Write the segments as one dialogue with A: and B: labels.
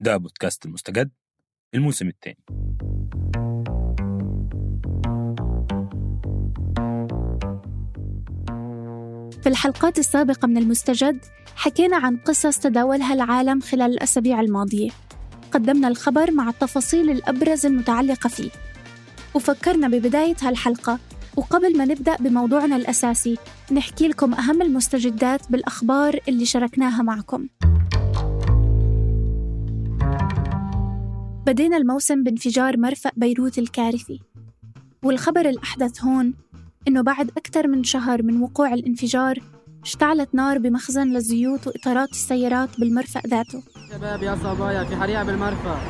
A: ده بودكاست المستجد الموسم الثاني
B: في الحلقات السابقة من المستجد حكينا عن قصص تداولها العالم خلال الأسابيع الماضية. قدمنا الخبر مع التفاصيل الأبرز المتعلقة فيه. وفكرنا ببداية هالحلقة وقبل ما نبدأ بموضوعنا الأساسي نحكي لكم أهم المستجدات بالأخبار اللي شاركناها معكم. بدينا الموسم بانفجار مرفأ بيروت الكارثي. والخبر الأحدث هون إنه بعد أكثر من شهر من وقوع الانفجار اشتعلت نار بمخزن للزيوت وإطارات السيارات بالمرفأ ذاته.
C: شباب يا صبايا في حريقة بالمرفأ.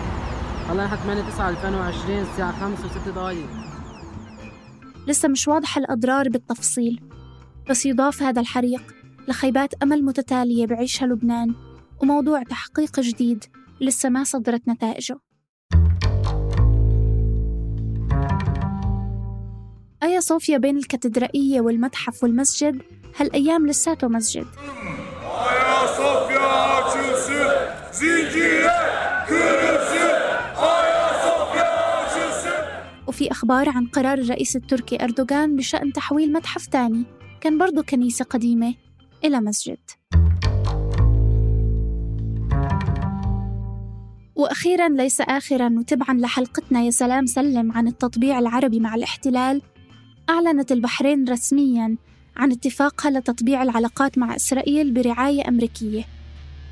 C: نحط 8 9 2020 الساعة 5 و6 دقايق.
B: لسه مش واضحة الأضرار بالتفصيل بس يضاف هذا الحريق لخيبات أمل متتالية بعيشها لبنان وموضوع تحقيق جديد لسه ما صدرت نتائجه. آيا صوفيا بين الكاتدرائية والمتحف والمسجد؟ هالأيام لساته مسجد
D: Sofya açılsın.
B: وفي أخبار عن قرار الرئيس التركي أردوغان بشأن تحويل متحف تاني كان برضو كنيسة قديمة إلى مسجد. وأخيرا ليس آخرا وتبعا لحلقتنا يا سلام سلم عن التطبيع العربي مع الاحتلال أعلنت البحرين رسميا عن اتفاقها لتطبيع العلاقات مع إسرائيل برعاية أمريكية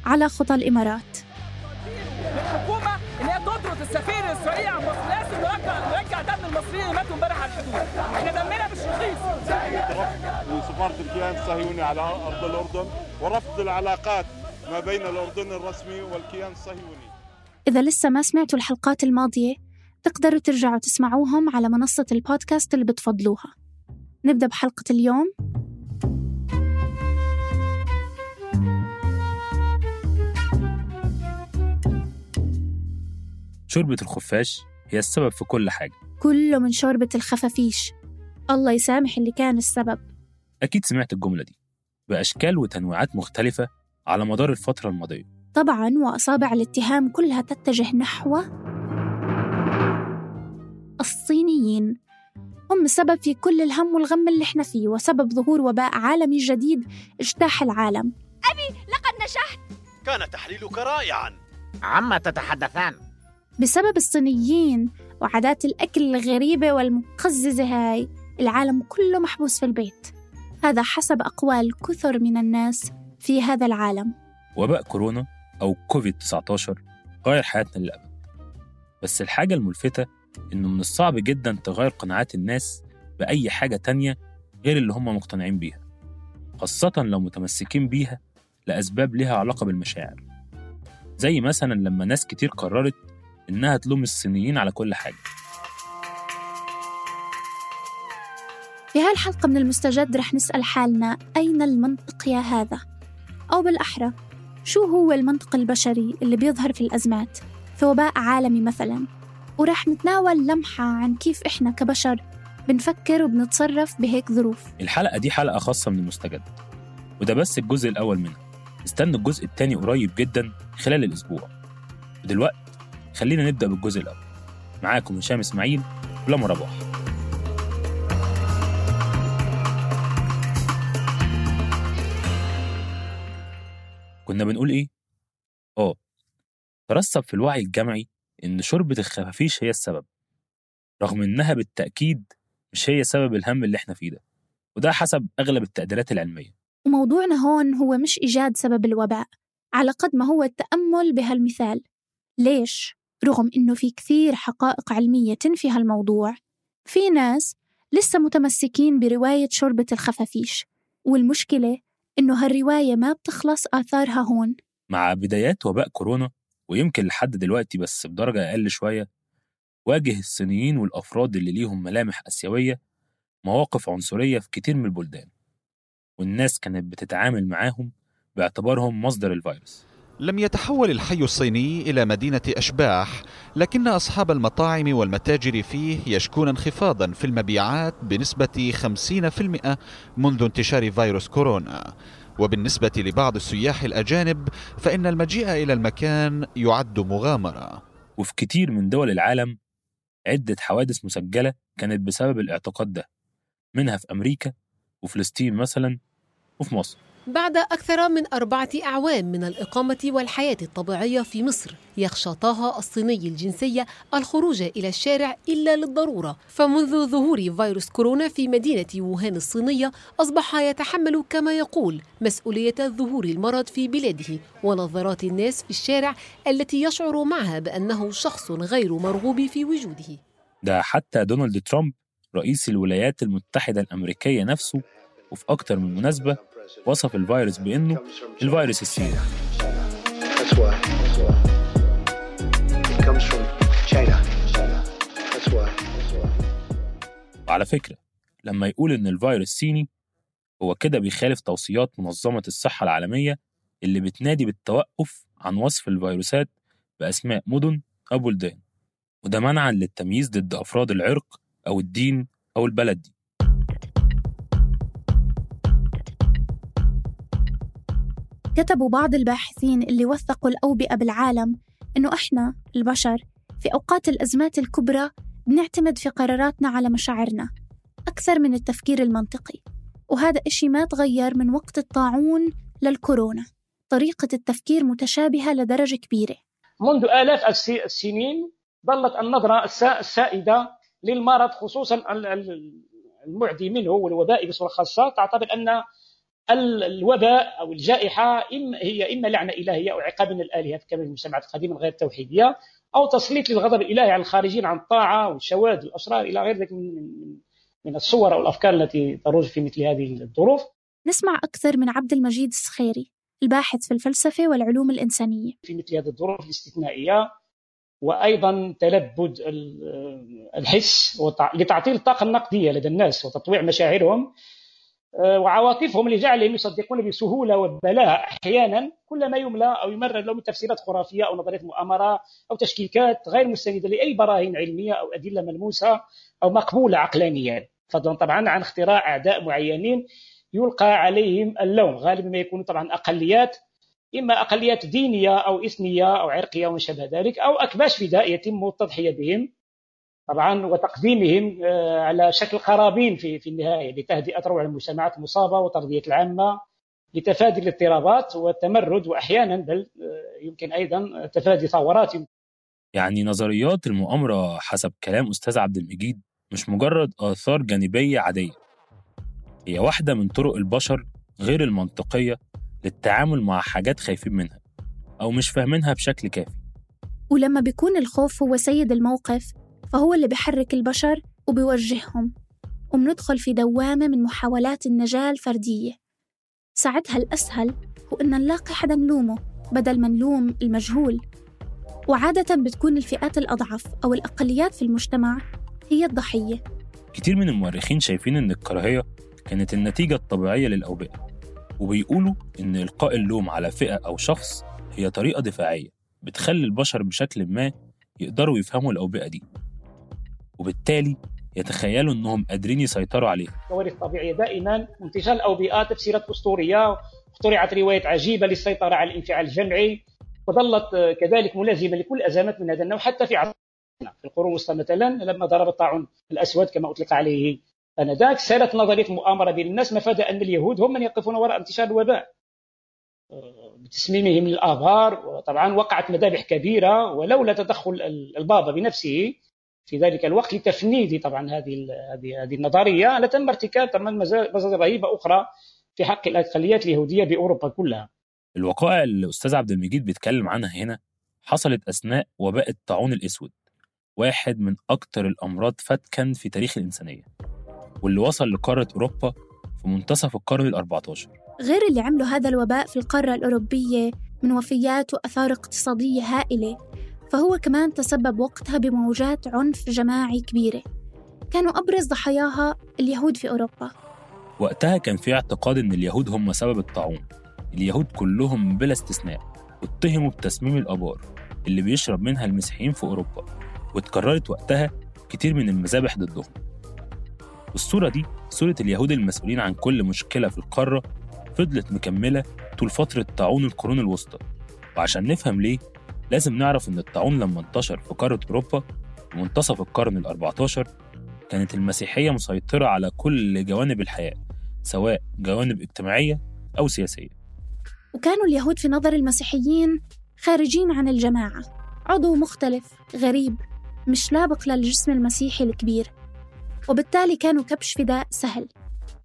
B: على خطى الإمارات.
E: الحكومة إن هي تطرد السفير الاسرائيلي عن مصر لازم نرجع نرجع دم المصريين اللي ماتوا امبارح على الحدود. إحنا دمنا مش رخيص.
F: وسفارة الكيان الصهيوني على أرض الأردن. ورفض العلاقات ما بين الأردن الرسمي والكيان الصهيوني
B: إذا لسه ما سمعتوا الحلقات الماضية تقدروا ترجعوا تسمعوهم على منصة البودكاست اللي بتفضلوها. نبدأ بحلقة اليوم.
A: شوربة الخفاش هي السبب في كل حاجة.
B: كله من شوربة الخفافيش. الله يسامح اللي كان السبب.
A: أكيد سمعت الجملة دي. بأشكال وتنويعات مختلفة على مدار الفترة الماضية.
B: طبعا وأصابع الاتهام كلها تتجه نحو الصينيين. هم السبب في كل الهم والغم اللي إحنا فيه وسبب ظهور وباء عالمي جديد اجتاح العالم.
G: لقد نجحت
H: كان تحليلك رائعا.
G: عما تتحدثان؟
B: بسبب الصينيين وعادات الأكل الغريبة والمقززة هاي العالم كله محبوس في البيت. هذا حسب أقوال كثر من الناس في هذا العالم.
A: وباء كورونا أو كوفيد 19 غير حياتنا للأبد. بس الحاجة الملفتة إنه من الصعب جدا تغير قناعات الناس بأي حاجة تانية غير اللي هم مقتنعين بيها خاصة لو متمسكين بيها لأسباب لها علاقة بالمشاعر. زي مثلا لما ناس كتير قررت إنها تلوم الصينيين على كل حاجة.
B: في هالحلقة من المستجد رح نسأل حالنا أين المنطق يا هذا؟ أو بالأحرى شو هو المنطق البشري اللي بيظهر في الأزمات؟ في وباء عالمي مثلا. ورح نتناول لمحة عن كيف إحنا كبشر بنفكر وبنتصرف بهيك ظروف.
A: الحلقة دي حلقة خاصة من المستجد وده بس الجزء الأول منها. استنى الجزء التاني قريب جدا خلال الأسبوع. ودلوقتي خلينا نبدأ بالجزء الأول. معاكم هشام إسماعيل ولما رباح كنا بنقول إيه؟ آه ترسب في الوعي الجمعي إن شوربة الخفافيش هي السبب رغم إنها بالتأكيد مش هي سبب الهم اللي إحنا فيه ده وده حسب أغلب التقديرات العلمية.
B: وموضوعنا هون هو مش إيجاد سبب الوباء على قد ما هو التأمل بهالمثال. ليش؟ رغم إنه في كثير حقائق علمية تنفي هالموضوع. في ناس لسه متمسكين برواية شوربة الخفافيش والمشكلة إنه هالرواية ما بتخلص آثارها هون.
A: مع بدايات وباء كورونا ويمكن لحد دلوقتي بس بدرجة أقل شوية واجه الصينيين والأفراد اللي ليهم ملامح آسيوية مواقف عنصرية في كتير من البلدان والناس كانت بتتعامل معاهم باعتبارهم مصدر الفيروس.
I: لم يتحول الحي الصيني إلى مدينة أشباح لكن أصحاب المطاعم والمتاجر فيه يشكون انخفاضا في المبيعات بنسبة 50% منذ انتشار فيروس كورونا. وبالنسبة لبعض السياح الأجانب فإن المجيء إلى المكان يعد مغامرة.
A: وفي كتير من دول العالم عدة حوادث مسجلة كانت بسبب الاعتقاد ده منها في أمريكا وفلسطين مثلا وفي مصر.
J: بعد أكثر من أربعة أعوام من الإقامة والحياة الطبيعية في مصر يخشى طه الصيني الجنسية الخروج إلى الشارع إلا للضرورة. فمنذ ظهور فيروس كورونا في مدينة ووهان الصينية أصبح يتحمل كما يقول مسؤولية ظهور المرض في بلاده ونظرات الناس في الشارع التي يشعر معها بأنه شخص غير مرغوب في وجوده.
A: ده حتى دونالد ترامب رئيس الولايات المتحدة الأمريكية نفسه وفي أكتر من مناسبة وصف الفيروس بأنه الفيروس الصيني. وعلى فكرة لما يقول إن الفيروس صيني هو كده بيخالف توصيات منظمة الصحة العالمية اللي بتنادي بالتوقف عن وصف الفيروسات بأسماء مدن أو بلدان وده منعا للتمييز ضد أفراد العرق أو الدين أو البلد دي.
B: كتبوا بعض الباحثين اللي وثقوا الأوبئة بالعالم إنه إحنا البشر في أوقات الأزمات الكبرى بنعتمد في قراراتنا على مشاعرنا أكثر من التفكير المنطقي وهذا إشي ما تغير من وقت الطاعون للكورونا. طريقة التفكير متشابهة لدرجة كبيرة.
K: منذ آلاف الس- السنين ظلت النظرة الس- السائدة للمرض خصوصا ال- ال- المعدي منه والوباء بصورة خاصة. تعتبر أن الوباء أو الجائحة إما هي إما لعنة إلهية أو عقاب من الآلهة كما في المجتمعات القديمة الغير التوحيدية أو تسليط للغضب الإلهي على الخارجين عن الطاعة والشواذ والأسرار إلى غير ذلك من من- الصور أو الأفكار التي تروج في مثل هذه الظروف.
B: نسمع أكثر من عبد المجيد السخيري الباحث في الفلسفة والعلوم الإنسانية.
K: في مثل هذه الظروف الاستثنائية وأيضا تلبد ال- الحس لتعطيل الطاقة النقدية لدى الناس وتطويع مشاعرهم. وعواطفهم لجعلهم يصدقون بسهولة وبلاء أحيانا كل ما يملى أو يمرر لهم من تفسيرات خرافية أو نظريات مؤامرة أو تشكيكات غير مستندة لأي براهين علمية أو أدلة ملموسة أو مقبولة عقلانيا. فضلا طبعا عن اختراع أعداء معينين يلقى عليهم اللوم غالبا ما يكونوا طبعا أقليات إما أقليات دينية أو إثنية أو عرقية وما شابه ذلك أو أكباش فداء يتم التضحية بهم. طبعا وتقديمهم آه، على شكل قرابين في في النهاية لتهدئة روع المجتمعات المصابة وترضية العامة لتفادي الاضطرابات والتمرد واحيانا بل آه، يمكن أيضا تفادي ثورات
A: يعني نظريات المؤامرة حسب كلام أستاذ عبد المجيد مش مجرد آثار جانبية عادية. هي واحدة من طرق البشر غير المنطقية للتعامل مع حاجات خايفين منها أو مش فاهمينها بشكل كافي.
B: ولما بيكون الخوف هو سيد الموقف فهو اللي بيحرك البشر وبيوجههم وبندخل في دوامة من محاولات النجاة الفردية. ساعتها الأسهل هو إن نلاقي حدا نلومه بدل ما نلوم المجهول. وعادة بتكون الفئات الأضعف أو الأقليات في المجتمع هي الضحية.
A: كتير من المؤرخين شايفين إن الكراهية كانت النتيجة الطبيعية للأوبئة وبيقولوا إن إلقاء اللوم على فئة أو شخص هي طريقة دفاعية بتخلي البشر بشكل ما يقدروا يفهموا الأوبئة دي. وبالتالي يتخيلوا إنهم قادرين يسيطروا عليها.
K: الكوارث الطبيعية دائما وانتشار الاوبئه تفسيرات أسطورية اخترعت روايات عجيبة للسيطرة على الانفعال الجمعي وظلت كذلك ملازمة لكل أزمات من هذا النوع حتى في عصرنا. في القرون الوسطى مثلا لما ضرب الطاعون الأسود كما أطلق عليه آنذاك سالت نظرية المؤامرة بين الناس مفاد أن اليهود هم من يقفون وراء انتشار الوباء. بتسميمهم للآبار وطبعا وقعت مذابح كبيرة ولولا تدخل البابا بنفسه في ذلك الوقت لتفنيد طبعا هذه هذه هذه النظرية لتم ارتكاب طبعا مزايا رهيبه أخرى في حق الأقليات اليهودية بأوروبا كلها.
A: الوقائع اللي الاستاذ عبد المجيد بيتكلم عنها هنا حصلت أثناء وباء الطاعون الأسود واحد من أكثر الأمراض فتكا في تاريخ الإنسانية واللي وصل لقارة أوروبا في منتصف القرن ال 14
B: غير اللي عملوا هذا الوباء في القارة الأوروبية من وفيات وآثار اقتصادية هائلة فهو كمان تسبب وقتها بموجات عنف جماعي كبيرة. كانوا أبرز ضحاياها اليهود في أوروبا.
A: وقتها كان في اعتقاد إن اليهود هم سبب الطاعون. اليهود كلهم بلا استثناء اتهموا بتسميم الآبار اللي بيشرب منها المسيحيين في أوروبا واتكررت وقتها كتير من المذابح ضدهم. والصورة دي صورة اليهود المسؤولين عن كل مشكلة في القارة فضلت مكملة طول فترة طاعون القرون الوسطى. وعشان نفهم ليه لازم نعرف إن الطاعون لما انتشر في قارة أوروبا في منتصف القرن ال 14 كانت المسيحية مسيطرة على كل جوانب الحياة سواء جوانب اجتماعية أو سياسية.
B: وكانوا اليهود في نظر المسيحيين خارجين عن الجماعة. عضو مختلف غريب مش لابق للجسم المسيحي الكبير. وبالتالي كانوا كبش فداء سهل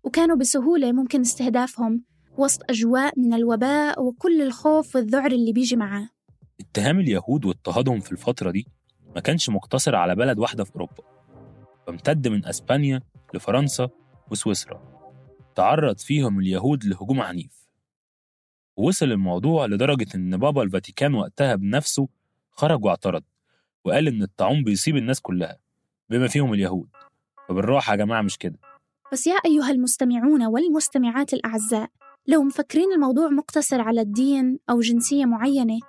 B: وكانوا بسهولة ممكن استهدافهم وسط أجواء من الوباء وكل الخوف والذعر اللي بيجي معاه.
A: اتهام اليهود واضطهادهم في الفترة دي ما كانش مقتصر على بلد واحدة في أوروبا فامتد من أسبانيا لفرنسا وسويسرا تعرض فيهم اليهود لهجوم عنيف ووصل الموضوع لدرجة إن بابا الفاتيكان وقتها بنفسه خرج واعترض وقال إن الطاعون بيصيب الناس كلها بما فيهم اليهود فبالراحة يا جماعة مش كده.
B: بس يا أيها المستمعون والمستمعات الأعزاء لو مفكرين الموضوع مقتصر على الدين أو جنسية معينة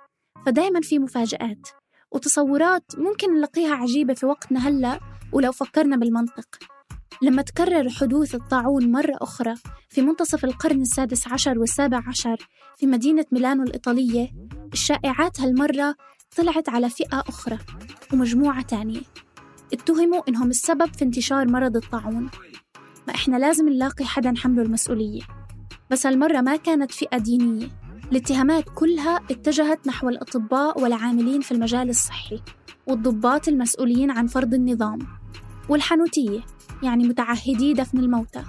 B: فدايما في مفاجآت وتصورات ممكن نلاقيها عجيبة في وقتنا هلأ ولو فكرنا بالمنطق. لما تكرر حدوث الطاعون مرة أخرى في منتصف القرن السادس عشر والسابع عشر في مدينة ميلانو الإيطالية الشائعات هالمرة طلعت على فئة أخرى ومجموعة تانية. اتهموا إنهم السبب في انتشار مرض الطاعون. ما إحنا لازم نلاقي حدا حمله المسؤولية. بس هالمرة ما كانت فئة دينية. الاتهامات كلها اتجهت نحو الأطباء والعاملين في المجال الصحي والضباط المسؤولين عن فرض النظام والحانوتية يعني متعهدي دفن الموتى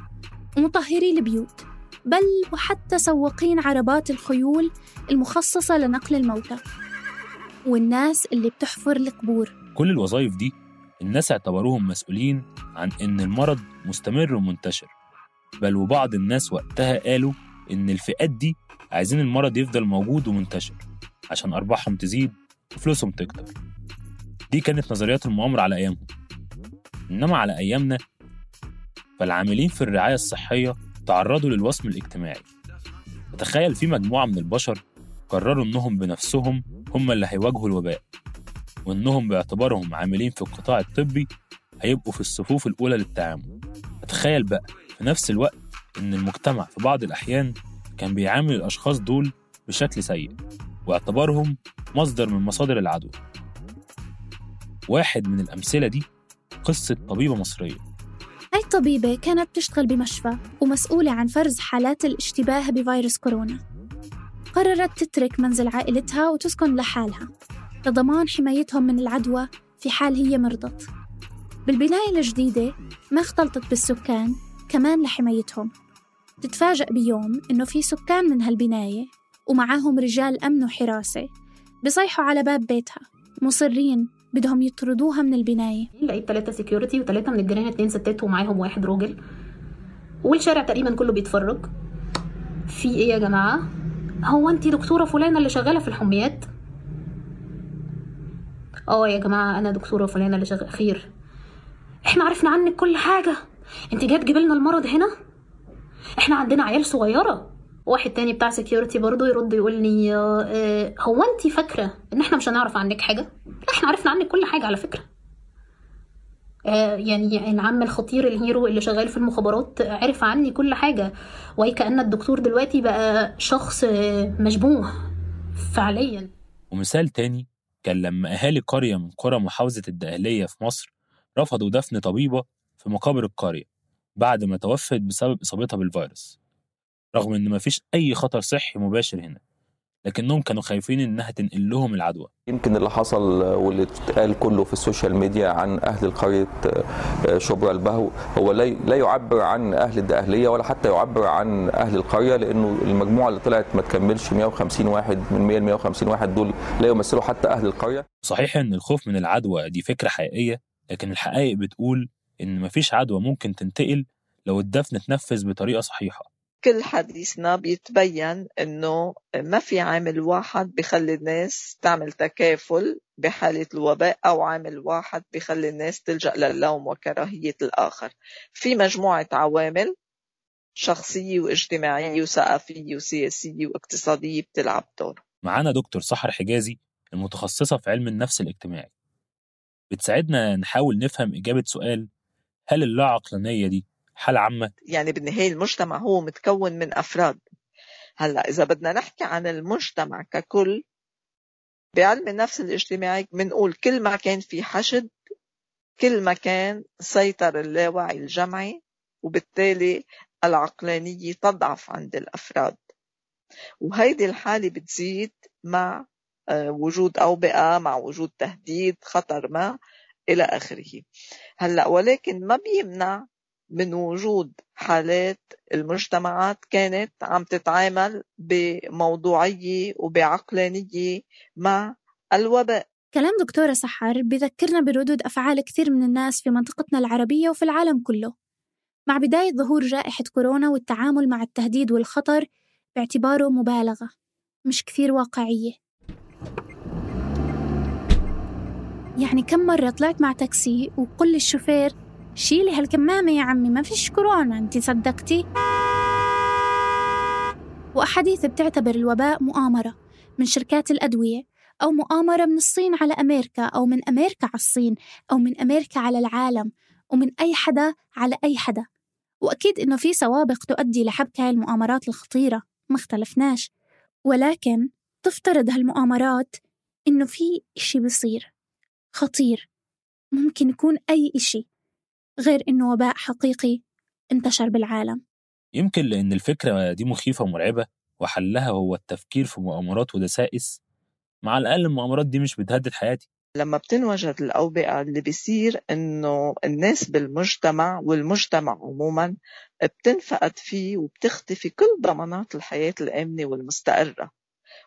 B: ومطهري البيوت بل وحتى سواقين عربات الخيول المخصصة لنقل الموتى والناس اللي بتحفر القبور.
A: كل الوظائف دي الناس اعتبروهم مسؤولين عن إن المرض مستمر ومنتشر بل وبعض الناس وقتها قالوا إن الفئات دي عايزين المرض يفضل موجود ومنتشر عشان أرباحهم تزيد وفلوسهم تكتر. دي كانت نظريات المؤامرة على أيامهم. إنما على أيامنا فالعاملين في الرعاية الصحية تعرضوا للوصم الاجتماعي. تخيل في مجموعة من البشر قرروا إنهم بنفسهم هم اللي هيواجهوا الوباء وإنهم باعتبارهم عاملين في القطاع الطبي هيبقوا في الصفوف الأولى للتعامل. تخيل بقى في نفس الوقت إن المجتمع في بعض الأحيان كان بيعامل الأشخاص دول بشكل سيء واعتبارهم مصدر من مصادر العدوى واحد من الأمثلة دي قصة طبيبة مصرية.
B: هاي الطبيبة كانت تشتغل بمشفى ومسؤولة عن فرز حالات الاشتباه بفيروس كورونا؟ قررت تترك منزل عائلتها وتسكن لحالها. لضمان حمايتهم من العدوى في حال هي مرضت. بالبناية الجديدة ما اختلطت بالسكان كمان لحمايتهم. تتفاجأ بيوم إنه في سكان من هالبناية ومعاهم رجال أمن وحراسة بصيحوا على باب بيتها. مصرين بدهم يطردوها من البناية.
L: لقيت ثلاثة سيكيورتي وثلاثة من الجيران اتنين ستات ومعاهم واحد راجل. والشارع تقريبا كله بيتفرج. في إيه يا جماعة؟ هو انت دكتورة فلانة اللي شغالة في الحميات؟ آه يا جماعة أنا دكتورة فلانة اللي شغالة خير. إحنا عرفنا عنك كل حاجة. انت جاية تجيب لنا المرض هنا؟ إحنا عندنا عيال صغيرة. واحد تاني بتاع security برضه يرد يقول لي آه هو انت فاكرة ان إحنا مش هنعرف عنك حاجة؟ لا إحنا عرفنا عنك كل حاجة على فكرة. آه يعني العم الخطير ال hero اللي شغال في المخابرات عرف عني كل حاجة. وكأن الدكتور دلوقتي بقى شخص مشبوه فعليا.
A: ومثال تاني كان لما أهالي قرية من قرى محافظة الدقهلية في مصر رفضوا دفن طبيبة في مقابر القرية بعد ما توفت بسبب إصابتها بالفيروس رغم إن مفيش أي خطر صحي مباشر هنا لكنهم كانوا خايفين إنها تنقل لهم العدوى.
M: يمكن اللي حصل واللي اتقال كله في ال social media عن أهل قرية شبرا البهو هو لا يعبر عن أهل الدقهلية ولا حتى يعبر عن أهل القرية لأنه المجموعة اللي طلعت ما تكملش 150 واحد من 100 ل 150 واحد دول لا يمثلوا حتى أهل القرية.
A: صحيح إن الخوف من العدوى دي فكرة حقيقية لكن الحقائق بتقول إن مفيش عدوى ممكن تنتقل لو الدفن اتنفذ بطريقة صحيحة.
N: كل حديثنا بيتبين إنه ما في عامل واحد بخلي الناس تعمل تكافل بحالة الوباء أو عامل واحد بخلي الناس تلجأ للوم وكراهية الآخر. في مجموعة عوامل شخصية واجتماعية وثقافية وسياسية واقتصادية بتلعب دور.
A: معانا دكتور سحر حجازي المتخصصة في علم النفس الاجتماعي. بتساعدنا نحاول نفهم إجابة سؤال هل اللا عقلانية دي حالة عامة؟
N: يعني بالنهاية المجتمع هو متكون من أفراد. هلأ إذا بدنا نحكي عن المجتمع ككل بعلم النفس الاجتماعي بنقول كل ما كان في حشد كل ما كان سيطر اللاوعي الجمعي وبالتالي العقلانية تضعف عند الأفراد. وهيدي الحالة بتزيد مع وجود أوبئة مع وجود تهديد خطر ما. إلى آخره. هلأ ولكن ما بيمنع من وجود حالات المجتمعات كانت عم تتعامل بموضوعية وبعقلانية مع الوباء.
B: كلام دكتورة سحر بذكرنا بردود أفعال كثير من الناس في منطقتنا العربية وفي العالم كله. مع بداية ظهور جائحة كورونا والتعامل مع التهديد والخطر باعتباره مبالغة مش كثير واقعية. يعني كم مرة طلعت مع تاكسي وقل للشوفير شيلي هالكمامة يا عمي ما فيش كورونا انت صدقتي؟ وأحاديث بتعتبر الوباء مؤامرة من شركات الأدوية أو مؤامرة من الصين على أمريكا أو من أمريكا على الصين أو من أمريكا على العالم ومن أي حدا على أي حدا. وأكيد إنه في سوابق تؤدي لحبك هاي المؤامرات الخطيرة ما اختلفناش. ولكن تفترض هالمؤامرات إنه في إشي بصير خطير. ممكن يكون أي إشي غير إنه وباء حقيقي انتشر بالعالم.
A: يمكن لأن الفكرة دي مخيفة ومرعبة وحلها هو التفكير في مؤامرات ودسائس. مع الأقل المؤامرات دي مش بتهدد حياتي.
N: لما بتنوجد الأوبئة اللي بيصير إنه الناس بالمجتمع والمجتمع عموما بتنفقد فيه وبتختفي كل ضمانات الحياة الآمنة والمستقرة.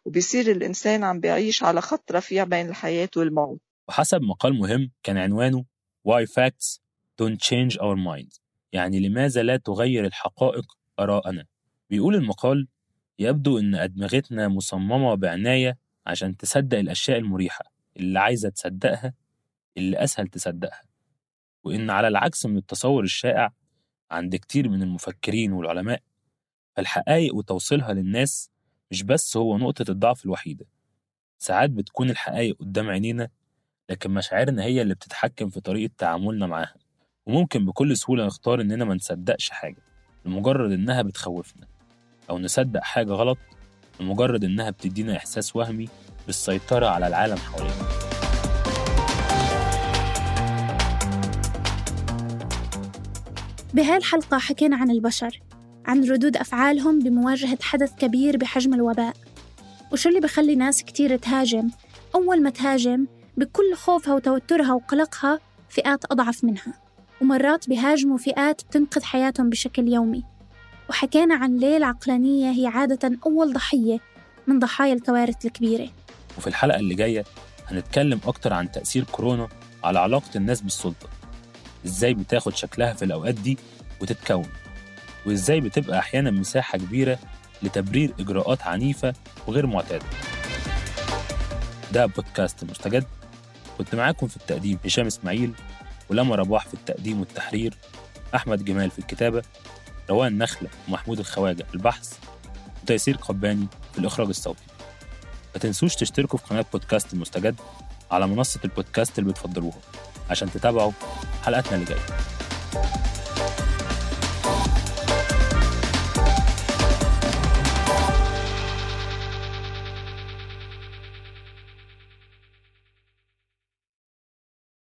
N: وبيصير الإنسان عم بيعيش على خط رفيع بين الحياة والموت.
A: وحسب مقال مهم كان عنوانه Why Facts Don't Change Our Minds يعني لماذا لا تغير الحقائق آراءنا. بيقول المقال يبدو إن أدمغتنا مصممة بعناية عشان تصدق الأشياء المريحة اللي عايزة تصدقها اللي أسهل تصدقها. وإن على العكس من التصور الشائع عند كتير من المفكرين والعلماء فالحقائق وتوصيلها للناس مش بس هو نقطة الضعف الوحيدة ساعات بتكون الحقائق قدام عينينا لكن مشاعرنا هي اللي بتتحكم في طريقة تعاملنا معاها. وممكن بكل سهولة نختار إننا ما نصدقش حاجة لمجرد إنها بتخوفنا. أو نصدق حاجة غلط لمجرد إنها بتدينا إحساس وهمي بالسيطرة على العالم حوالينا.
B: بهاي الحلقة حكينا عن البشر عن ردود أفعالهم بمواجهة حدث كبير بحجم الوباء. وشو اللي بخلي ناس كتير تهاجم؟ أول ما تهاجم بكل خوفها وتوترها وقلقها فئات أضعف منها ومرات بيهاجموا فئات بتنقذ حياتهم بشكل يومي. وحكينا عن ليه العقلانية هي عادة أول ضحية من ضحايا الكوارث الكبيرة.
A: وفي الحلقة اللي جاية هنتكلم أكتر عن تأثير كورونا على علاقة الناس بالسلطة. إزاي بتاخد شكلها في الأوقات دي وتتكون؟ وإزاي بتبقى أحيانا مساحة كبيرة لتبرير إجراءات عنيفة وغير معتادة. ده بودكاست مستجد. كنت معاكم في التقديم هشام إسماعيل ولما رباح في التقديم والتحرير أحمد جمال في الكتابة روان نخلة ومحمود الخواجة في البحث وتيسير قباني في الإخراج الصوتي. ما تنسوش تشتركوا في قناة بودكاست المستجد على منصة البودكاست اللي بتفضلوها عشان تتابعوا حلقاتنا اللي جاية.